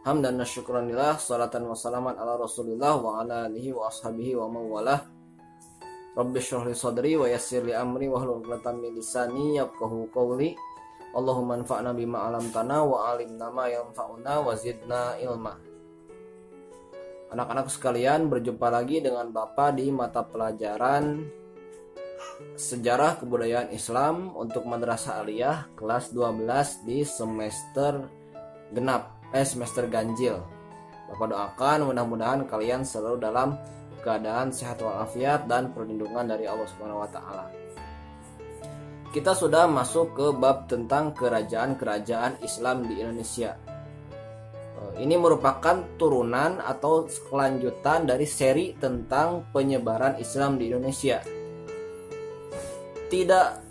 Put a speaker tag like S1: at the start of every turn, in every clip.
S1: Hamdan wa syukranillah Salatan wa salaman ala rasulillah Wa ala alihi wa ashabihi wa mawalah Rabbi syurli sadri wa yassir li amri Wa hlul uqdatan min lisani yafqahu qawli. Allahumma anfa'na bima alamtana Wa alimna ma yanfa'una Wa zidna ilma. Anak-anak sekalian berjumpa lagi dengan Bapak di mata pelajaran Sejarah Kebudayaan Islam untuk Madrasah Aliyah kelas 12 di semester genap eh semester ganjil. Bapak doakan mudah-mudahan kalian selalu dalam keadaan sehat walafiat dan perlindungan dari Allah Subhanahu wa taala. Kita sudah masuk ke bab tentang kerajaan-kerajaan Islam di Indonesia. Eh, ini merupakan turunan atau kelanjutan dari seri tentang penyebaran Islam di Indonesia tidak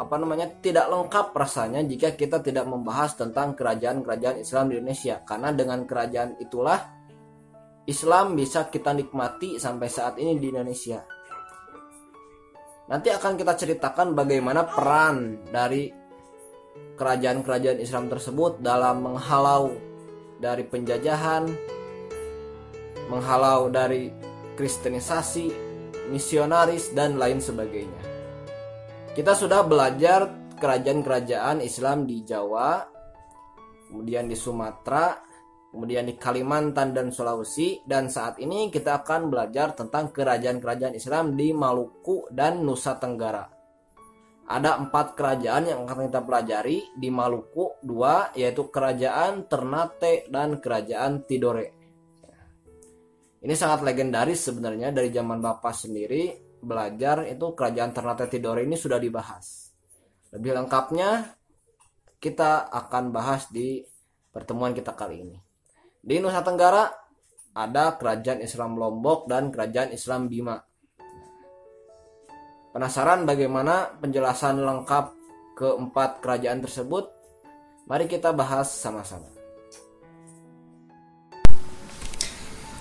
S1: apa namanya tidak lengkap rasanya jika kita tidak membahas tentang kerajaan-kerajaan Islam di Indonesia karena dengan kerajaan itulah Islam bisa kita nikmati sampai saat ini di Indonesia. Nanti akan kita ceritakan bagaimana peran dari kerajaan-kerajaan Islam tersebut dalam menghalau dari penjajahan, menghalau dari kristenisasi, misionaris, dan lain sebagainya. Kita sudah belajar kerajaan-kerajaan Islam di Jawa, kemudian di Sumatera, kemudian di Kalimantan dan Sulawesi, dan saat ini kita akan belajar tentang kerajaan-kerajaan Islam di Maluku dan Nusa Tenggara. Ada empat kerajaan yang akan kita pelajari di Maluku, dua yaitu kerajaan Ternate dan kerajaan Tidore. Ini sangat legendaris sebenarnya dari zaman Bapak sendiri belajar itu kerajaan Ternate Tidore ini sudah dibahas. Lebih lengkapnya kita akan bahas di pertemuan kita kali ini. Di Nusa Tenggara ada kerajaan Islam Lombok dan kerajaan Islam Bima. Penasaran bagaimana penjelasan lengkap keempat kerajaan tersebut? Mari kita bahas sama-sama.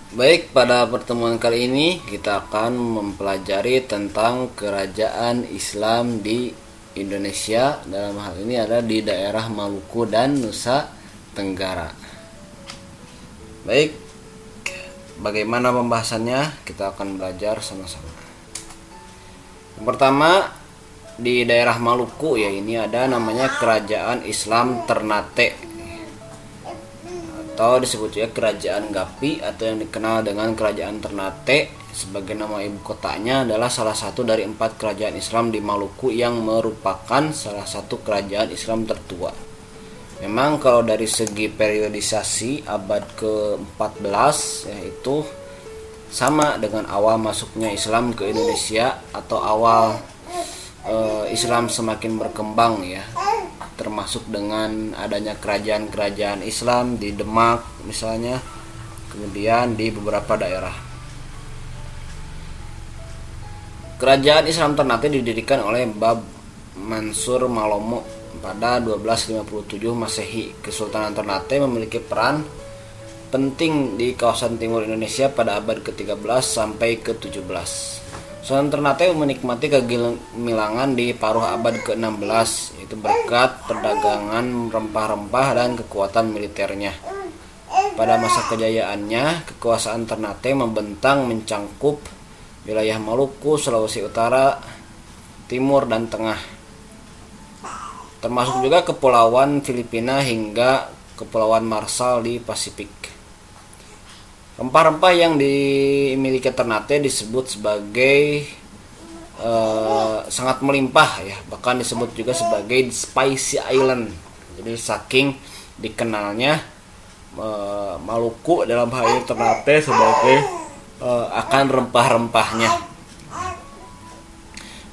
S1: Baik, pada pertemuan kali ini kita akan mempelajari tentang kerajaan Islam di Indonesia. Dalam hal ini ada di daerah Maluku dan Nusa Tenggara. Baik, bagaimana pembahasannya? Kita akan belajar sama-sama. Yang pertama, di daerah Maluku ya ini ada namanya Kerajaan Islam Ternate atau disebut juga kerajaan Gapi atau yang dikenal dengan kerajaan Ternate sebagai nama ibu kotanya adalah salah satu dari empat kerajaan Islam di Maluku yang merupakan salah satu kerajaan Islam tertua. Memang kalau dari segi periodisasi abad ke-14 yaitu sama dengan awal masuknya Islam ke Indonesia atau awal e, Islam semakin berkembang ya termasuk dengan adanya kerajaan-kerajaan Islam di Demak misalnya kemudian di beberapa daerah. Kerajaan Islam Ternate didirikan oleh Bab Mansur Malomo pada 1257 Masehi. Kesultanan Ternate memiliki peran penting di kawasan timur Indonesia pada abad ke-13 sampai ke-17 Sunan Ternate menikmati kegemilangan di paruh abad ke-16 itu berkat perdagangan rempah-rempah dan kekuatan militernya. Pada masa kejayaannya, kekuasaan Ternate membentang mencangkup wilayah Maluku, Sulawesi Utara, Timur dan Tengah. Termasuk juga kepulauan Filipina hingga kepulauan Marshall di Pasifik. Rempah-rempah yang dimiliki Ternate disebut sebagai uh, sangat melimpah ya, bahkan disebut juga sebagai spicy island. Jadi saking dikenalnya uh, Maluku dalam hal ini Ternate sebagai uh, akan rempah-rempahnya.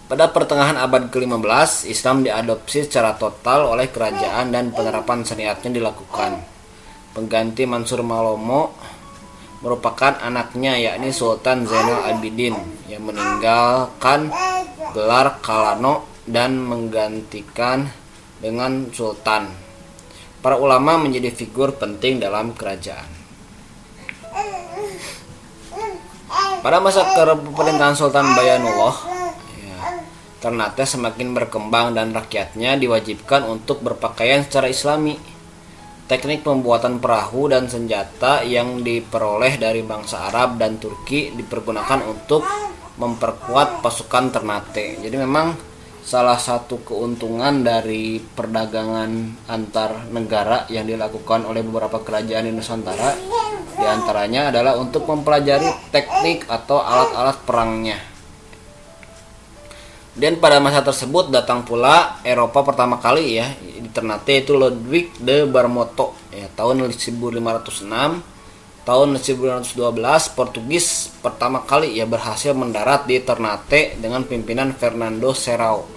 S1: Pada pertengahan abad ke-15, Islam diadopsi secara total oleh kerajaan dan penerapan syariatnya dilakukan pengganti Mansur Malomo merupakan anaknya yakni Sultan Zainal Abidin yang meninggalkan gelar Kalano dan menggantikan dengan Sultan. Para ulama menjadi figur penting dalam kerajaan. Pada masa kepemerintahan Sultan Bayanullah, ya, Ternate semakin berkembang dan rakyatnya diwajibkan untuk berpakaian secara islami. Teknik pembuatan perahu dan senjata yang diperoleh dari bangsa Arab dan Turki dipergunakan untuk memperkuat pasukan Ternate. Jadi memang salah satu keuntungan dari perdagangan antar negara yang dilakukan oleh beberapa kerajaan di Nusantara di antaranya adalah untuk mempelajari teknik atau alat-alat perangnya. Dan pada masa tersebut datang pula Eropa pertama kali ya Ternate itu Ludwig de Barmoto ya tahun 1506 tahun 1512 Portugis pertama kali ya berhasil mendarat di Ternate dengan pimpinan Fernando Serrao.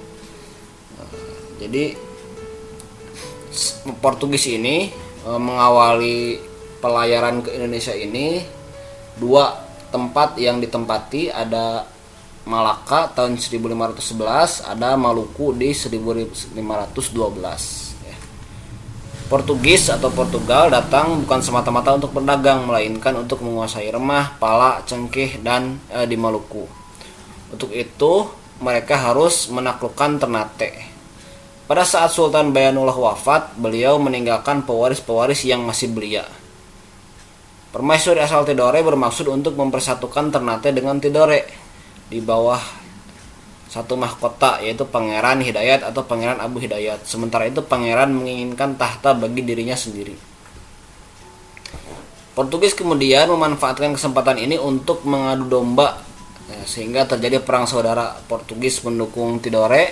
S1: Nah, jadi Portugis ini eh, mengawali pelayaran ke Indonesia ini dua tempat yang ditempati ada Malaka tahun 1511 ada Maluku di 1512 ya. Portugis atau Portugal datang bukan semata-mata untuk berdagang melainkan untuk menguasai remah, pala, cengkeh dan e, di Maluku. Untuk itu mereka harus menaklukkan Ternate. Pada saat Sultan Bayanullah wafat, beliau meninggalkan pewaris-pewaris yang masih belia. Permaisuri asal Tidore bermaksud untuk mempersatukan Ternate dengan Tidore di bawah satu mahkota yaitu Pangeran Hidayat atau Pangeran Abu Hidayat. Sementara itu pangeran menginginkan tahta bagi dirinya sendiri. Portugis kemudian memanfaatkan kesempatan ini untuk mengadu domba ya, sehingga terjadi perang saudara Portugis mendukung Tidore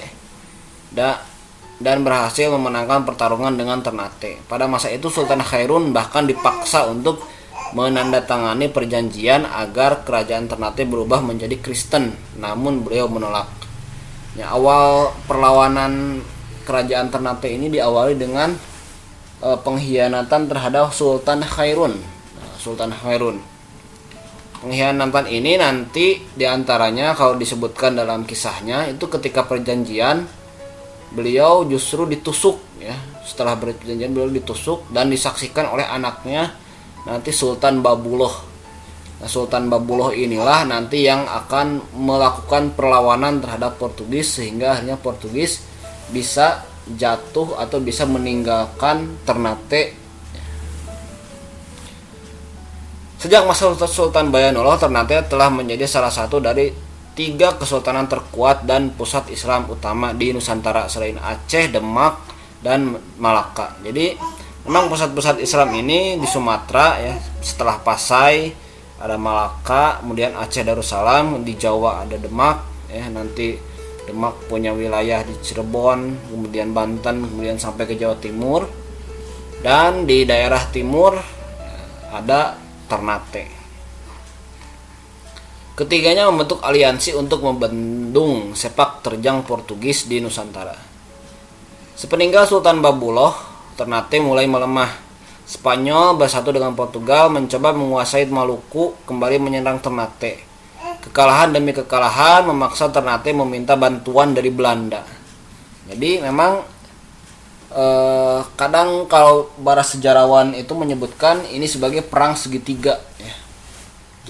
S1: dan berhasil memenangkan pertarungan dengan Ternate. Pada masa itu Sultan Khairun bahkan dipaksa untuk menandatangani perjanjian agar kerajaan Ternate berubah menjadi Kristen, namun beliau menolak. Ya, awal perlawanan kerajaan Ternate ini diawali dengan e, pengkhianatan terhadap Sultan Khairun. Nah, Sultan Khairun. Pengkhianatan ini nanti di antaranya kalau disebutkan dalam kisahnya itu ketika perjanjian beliau justru ditusuk ya setelah perjanjian beliau ditusuk dan disaksikan oleh anaknya nanti Sultan Babuloh. Sultan Babuloh inilah nanti yang akan melakukan perlawanan terhadap Portugis sehingga akhirnya Portugis bisa jatuh atau bisa meninggalkan Ternate. Sejak masa Sultan Bayanullah, Ternate telah menjadi salah satu dari tiga kesultanan terkuat dan pusat Islam utama di Nusantara selain Aceh, Demak, dan Malaka. Jadi memang pusat-pusat Islam ini di Sumatera ya setelah Pasai ada Malaka kemudian Aceh Darussalam di Jawa ada Demak ya nanti Demak punya wilayah di Cirebon kemudian Banten kemudian sampai ke Jawa Timur. Dan di daerah timur ya, ada Ternate. Ketiganya membentuk aliansi untuk membendung sepak terjang Portugis di Nusantara. Sepeninggal Sultan Babuloh Ternate mulai melemah. Spanyol bersatu dengan Portugal mencoba menguasai Maluku kembali menyerang Ternate. Kekalahan demi kekalahan memaksa Ternate meminta bantuan dari Belanda. Jadi memang eh, kadang kalau para sejarawan itu menyebutkan ini sebagai perang segitiga. Ya.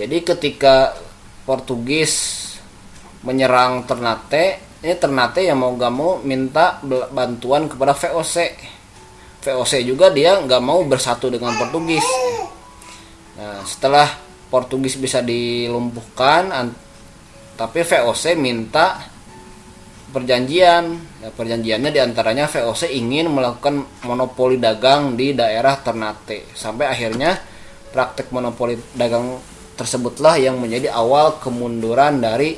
S1: Jadi ketika Portugis menyerang Ternate, ini Ternate yang mau gak mau minta bantuan kepada VOC VOC juga dia nggak mau bersatu dengan Portugis. Nah, setelah Portugis bisa dilumpuhkan, tapi VOC minta perjanjian. Nah, perjanjiannya di antaranya VOC ingin melakukan monopoli dagang di daerah Ternate. Sampai akhirnya praktek monopoli dagang tersebutlah yang menjadi awal kemunduran dari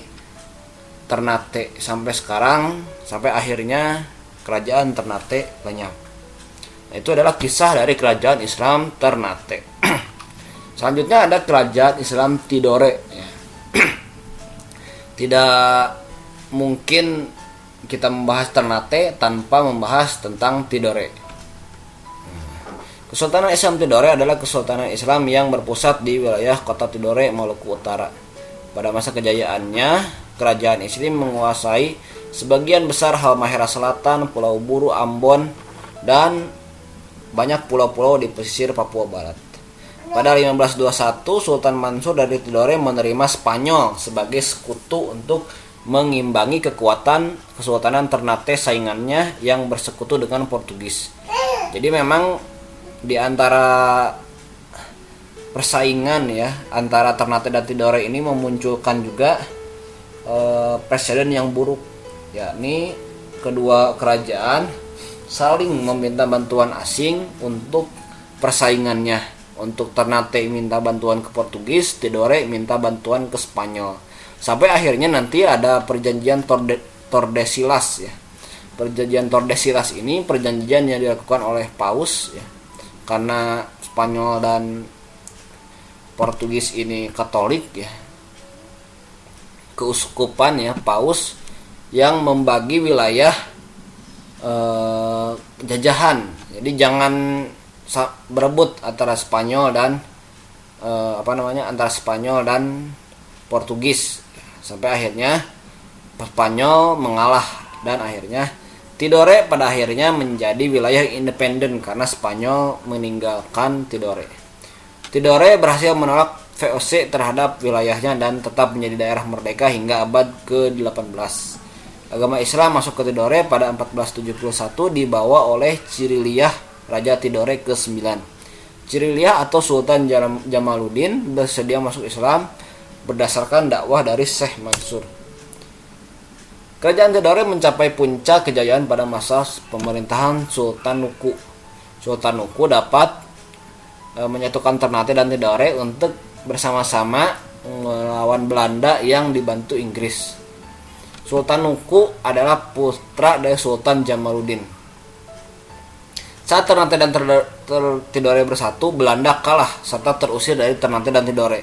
S1: Ternate sampai sekarang sampai akhirnya kerajaan Ternate lenyap. Itu adalah kisah dari kerajaan Islam Ternate. Selanjutnya ada kerajaan Islam Tidore. Ya. Tidak mungkin kita membahas Ternate tanpa membahas tentang Tidore. Kesultanan Islam Tidore adalah kesultanan Islam yang berpusat di wilayah kota Tidore, Maluku Utara. Pada masa kejayaannya, kerajaan Islam menguasai sebagian besar Halmahera Selatan, Pulau Buru, Ambon, dan banyak pulau-pulau di pesisir Papua Barat. Pada 1521, Sultan Mansur dari Tidore menerima Spanyol sebagai sekutu untuk mengimbangi kekuatan Kesultanan Ternate saingannya yang bersekutu dengan Portugis. Jadi memang di antara persaingan ya antara Ternate dan Tidore ini memunculkan juga uh, presiden yang buruk yakni kedua kerajaan saling meminta bantuan asing untuk persaingannya. Untuk Ternate minta bantuan ke Portugis Tidore minta bantuan ke Spanyol. Sampai akhirnya nanti ada perjanjian Torde, Tordesillas ya. Perjanjian Tordesillas ini perjanjian yang dilakukan oleh Paus ya. Karena Spanyol dan Portugis ini Katolik ya. Keuskupan ya paus yang membagi wilayah eh, jajahan jadi jangan berebut antara Spanyol dan eh, apa namanya antara Spanyol dan Portugis sampai akhirnya Spanyol mengalah dan akhirnya Tidore pada akhirnya menjadi wilayah independen karena Spanyol meninggalkan Tidore. Tidore berhasil menolak VOC terhadap wilayahnya dan tetap menjadi daerah merdeka hingga abad ke-18. Agama Islam masuk ke Tidore pada 1471 dibawa oleh Ciriliah Raja Tidore ke-9. Ciriliah atau Sultan Jamaluddin bersedia masuk Islam berdasarkan dakwah dari Syekh Mansur. Kerajaan Tidore mencapai puncak kejayaan pada masa pemerintahan Sultan Nuku. Sultan Nuku dapat e, menyatukan Ternate dan Tidore untuk bersama-sama melawan Belanda yang dibantu Inggris. Sultan Nuku adalah putra dari Sultan Jamaluddin. Saat Ternate dan Tidore bersatu, Belanda kalah serta terusir dari Ternate dan Tidore.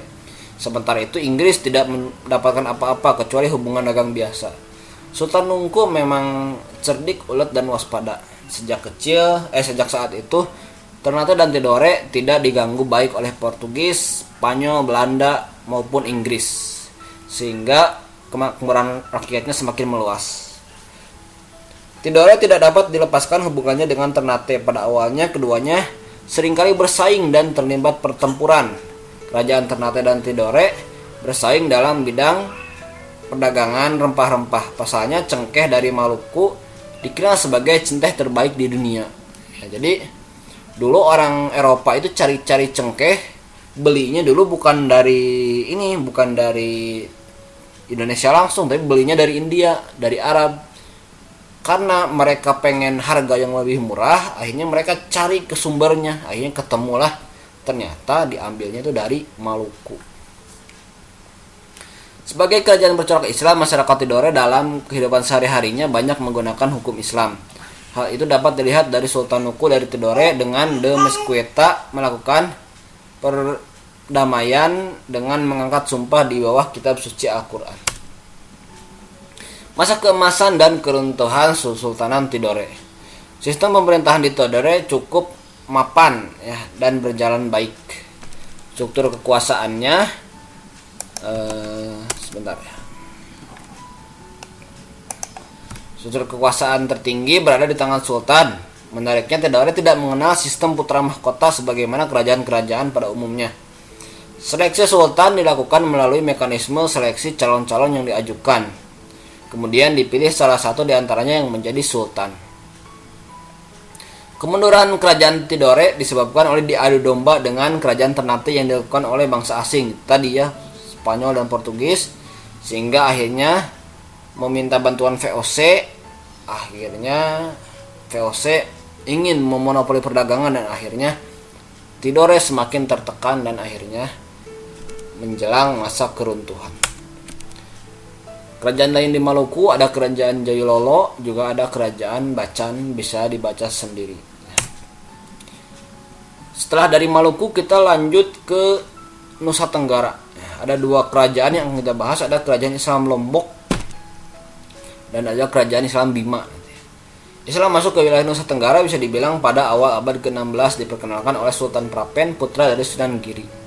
S1: Sementara itu Inggris tidak mendapatkan apa-apa kecuali hubungan dagang biasa. Sultan Nungku memang cerdik, ulet dan waspada. Sejak kecil, eh sejak saat itu, Ternate dan Tidore tidak diganggu baik oleh Portugis, Spanyol, Belanda maupun Inggris. Sehingga kemakmuran rakyatnya semakin meluas. Tidore tidak dapat dilepaskan hubungannya dengan Ternate. Pada awalnya keduanya sering kali bersaing dan terlibat pertempuran. Kerajaan Ternate dan Tidore bersaing dalam bidang perdagangan rempah-rempah. Pasalnya cengkeh dari Maluku dikenal sebagai centeh terbaik di dunia. Ya, jadi dulu orang Eropa itu cari-cari cengkeh belinya dulu bukan dari ini bukan dari Indonesia langsung tapi belinya dari India dari Arab. Karena mereka pengen harga yang lebih murah akhirnya mereka cari ke sumbernya. Akhirnya ketemulah ternyata diambilnya itu dari Maluku. Sebagai kerajaan bercorak Islam, masyarakat Tidore dalam kehidupan sehari-harinya banyak menggunakan hukum Islam. Hal itu dapat dilihat dari Sultan Nuku dari Tidore dengan De Mesquita melakukan perdamaian dengan mengangkat sumpah di bawah kitab suci Al-Quran. Masa keemasan dan keruntuhan Sultanan Tidore. Sistem pemerintahan di Tidore cukup mapan ya dan berjalan baik. Struktur kekuasaannya uh, sebentar ya struktur kekuasaan tertinggi berada di tangan sultan menariknya ada tidak mengenal sistem putra mahkota sebagaimana kerajaan-kerajaan pada umumnya seleksi sultan dilakukan melalui mekanisme seleksi calon-calon yang diajukan kemudian dipilih salah satu di antaranya yang menjadi sultan Kemunduran kerajaan Tidore disebabkan oleh diadu domba dengan kerajaan Ternate yang dilakukan oleh bangsa asing. Tadi ya, Spanyol dan Portugis sehingga akhirnya meminta bantuan VOC akhirnya VOC ingin memonopoli perdagangan dan akhirnya Tidore semakin tertekan dan akhirnya menjelang masa keruntuhan. Kerajaan lain di Maluku ada kerajaan Jayulolo, juga ada kerajaan Bacan bisa dibaca sendiri. Setelah dari Maluku kita lanjut ke Nusa Tenggara ada dua kerajaan yang kita bahas ada kerajaan Islam Lombok dan ada kerajaan Islam Bima Islam masuk ke wilayah Nusa Tenggara bisa dibilang pada awal abad ke-16 diperkenalkan oleh Sultan Prapen, putra dari Sunan Giri.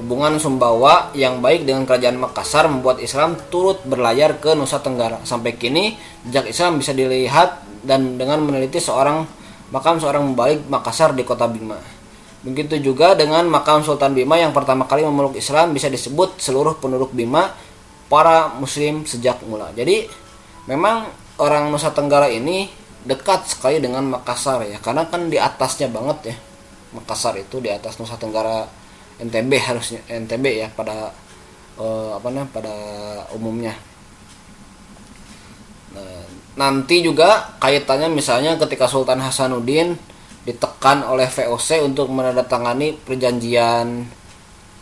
S1: Hubungan Sumbawa yang baik dengan kerajaan Makassar membuat Islam turut berlayar ke Nusa Tenggara. Sampai kini, jejak Islam bisa dilihat dan dengan meneliti seorang makam seorang membalik Makassar di kota Bima. Begitu juga dengan makam Sultan Bima yang pertama kali memeluk Islam bisa disebut seluruh penduduk Bima para muslim sejak mula. Jadi memang orang Nusa Tenggara ini dekat sekali dengan Makassar ya karena kan di atasnya banget ya Makassar itu di atas Nusa Tenggara NTB harusnya NTB ya pada uh, apa namanya pada umumnya. Nah, nanti juga kaitannya misalnya ketika Sultan Hasanuddin ditekan oleh VOC untuk menandatangani perjanjian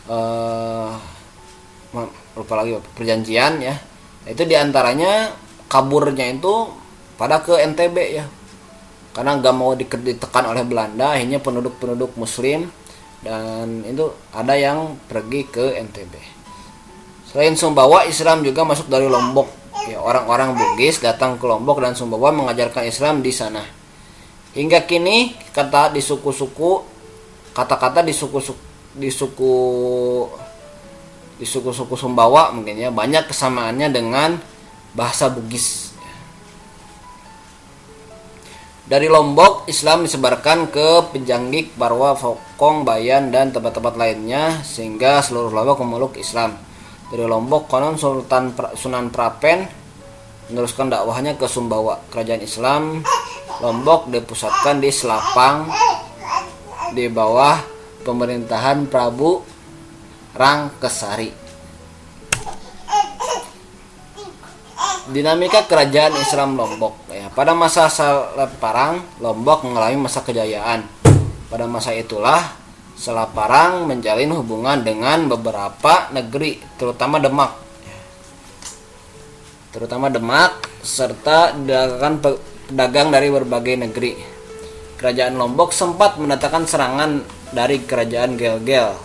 S1: uh, lupa lagi perjanjian ya. Itu di antaranya kaburnya itu pada ke NTB ya. Karena nggak mau ditekan oleh Belanda akhirnya penduduk-penduduk Muslim dan itu ada yang pergi ke NTB selain Sumbawa Islam juga masuk dari Lombok. Ya orang-orang Bugis datang ke Lombok dan Sumbawa mengajarkan Islam di sana. Hingga kini kata di suku-suku kata-kata di suku-suku di suku di suku-suku Sumbawa mungkin ya banyak kesamaannya dengan bahasa Bugis Dari Lombok, Islam disebarkan ke Pejanggik, Barwa, Fokong, Bayan, dan tempat-tempat lainnya sehingga seluruh Lombok memeluk Islam. Dari Lombok, konon Sultan Sunan Prapen meneruskan dakwahnya ke Sumbawa. Kerajaan Islam Lombok dipusatkan di Selapang di bawah pemerintahan Prabu Rangkesari. Dinamika kerajaan Islam Lombok ya. Pada masa Selaparang Lombok mengalami masa kejayaan. Pada masa itulah Selaparang menjalin hubungan dengan beberapa negeri terutama Demak terutama Demak serta dagang pedagang dari berbagai negeri. Kerajaan Lombok sempat mendatangkan serangan dari kerajaan Gel-Gel.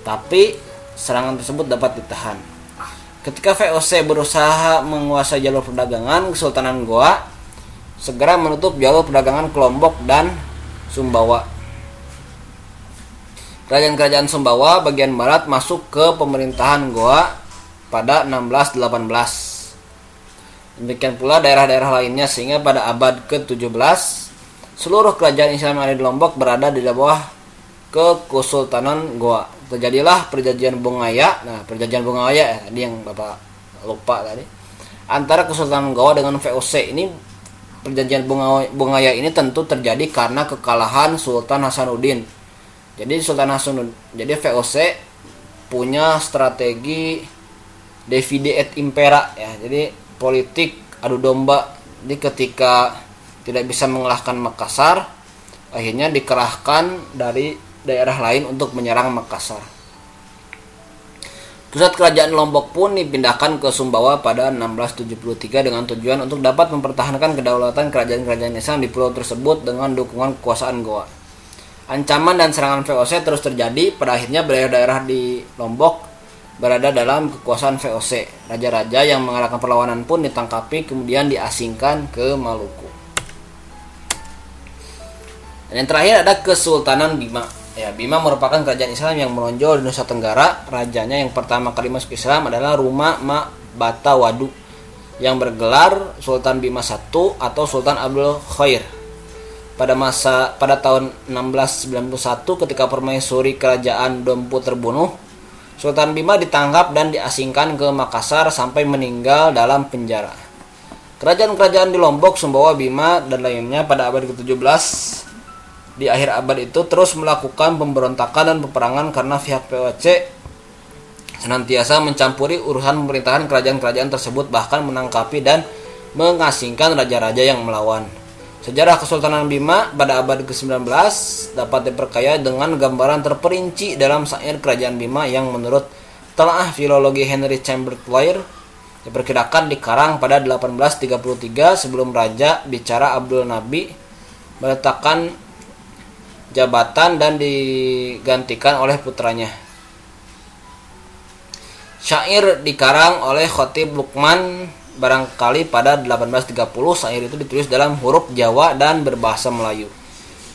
S1: Tapi serangan tersebut dapat ditahan Ketika VOC berusaha menguasai jalur perdagangan, Kesultanan Goa segera menutup jalur perdagangan ke Lombok dan Sumbawa. Kerajaan-kerajaan Sumbawa bagian barat masuk ke pemerintahan Goa pada 1618. Demikian pula daerah-daerah lainnya sehingga pada abad ke-17 seluruh kerajaan Islam yang ada di Lombok berada di bawah kesultanan Goa terjadilah perjanjian Bungaya. Nah, perjanjian Bungaya ya, tadi yang Bapak lupa tadi. Antara Kesultanan Goa dengan VOC ini perjanjian Bungaya ini tentu terjadi karena kekalahan Sultan Hasanuddin. Jadi Sultan Hasanuddin, jadi VOC punya strategi divide et impera ya. Jadi politik adu domba. Jadi ketika tidak bisa mengalahkan Makassar, akhirnya dikerahkan dari daerah lain untuk menyerang Makassar. Pusat kerajaan Lombok pun dipindahkan ke Sumbawa pada 1673 dengan tujuan untuk dapat mempertahankan kedaulatan kerajaan-kerajaan Islam di pulau tersebut dengan dukungan kekuasaan Goa. Ancaman dan serangan VOC terus terjadi, pada akhirnya daerah-daerah di Lombok berada dalam kekuasaan VOC. Raja-raja yang mengalahkan perlawanan pun ditangkapi kemudian diasingkan ke Maluku. Dan yang terakhir ada Kesultanan Bima. Ya, Bima merupakan kerajaan Islam yang menonjol di Nusa Tenggara. Rajanya yang pertama kali masuk Islam adalah Ruma Ma Bata Wadu yang bergelar Sultan Bima I atau Sultan Abdul Khair. Pada masa pada tahun 1691 ketika permaisuri kerajaan Dompu terbunuh, Sultan Bima ditangkap dan diasingkan ke Makassar sampai meninggal dalam penjara. Kerajaan-kerajaan di Lombok, Sumbawa, Bima, dan lainnya pada abad ke-17 di akhir abad itu terus melakukan pemberontakan dan peperangan karena pihak POC senantiasa mencampuri urusan pemerintahan kerajaan-kerajaan tersebut bahkan menangkapi dan mengasingkan raja-raja yang melawan. Sejarah Kesultanan Bima pada abad ke-19 dapat diperkaya dengan gambaran terperinci dalam syair kerajaan Bima yang menurut telah filologi Henry Chamberlain diperkirakan dikarang pada 1833 sebelum raja bicara Abdul Nabi meletakkan jabatan dan digantikan oleh putranya. Syair dikarang oleh Khotib Lukman barangkali pada 1830 syair itu ditulis dalam huruf Jawa dan berbahasa Melayu.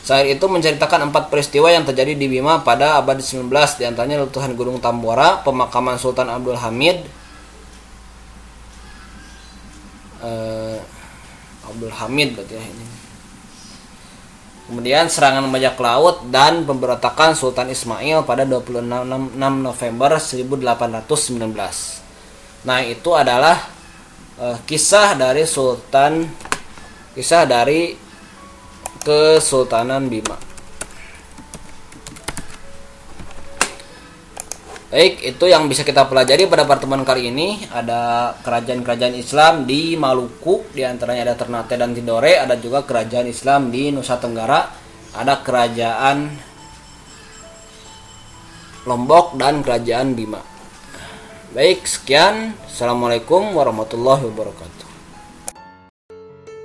S1: Syair itu menceritakan empat peristiwa yang terjadi di Bima pada abad 19 di antaranya letusan Gunung Tambora, pemakaman Sultan Abdul Hamid, uh, Abdul Hamid berarti ya ini. Kemudian serangan bajak laut dan pemberontakan Sultan Ismail pada 26 November 1819. Nah, itu adalah uh, kisah dari Sultan kisah dari Kesultanan Bima. Baik, itu yang bisa kita pelajari pada pertemuan kali ini. Ada kerajaan-kerajaan Islam di Maluku, di antaranya ada Ternate dan Tidore. Ada juga kerajaan Islam di Nusa Tenggara. Ada kerajaan Lombok dan kerajaan Bima. Baik, sekian. Assalamualaikum warahmatullahi wabarakatuh.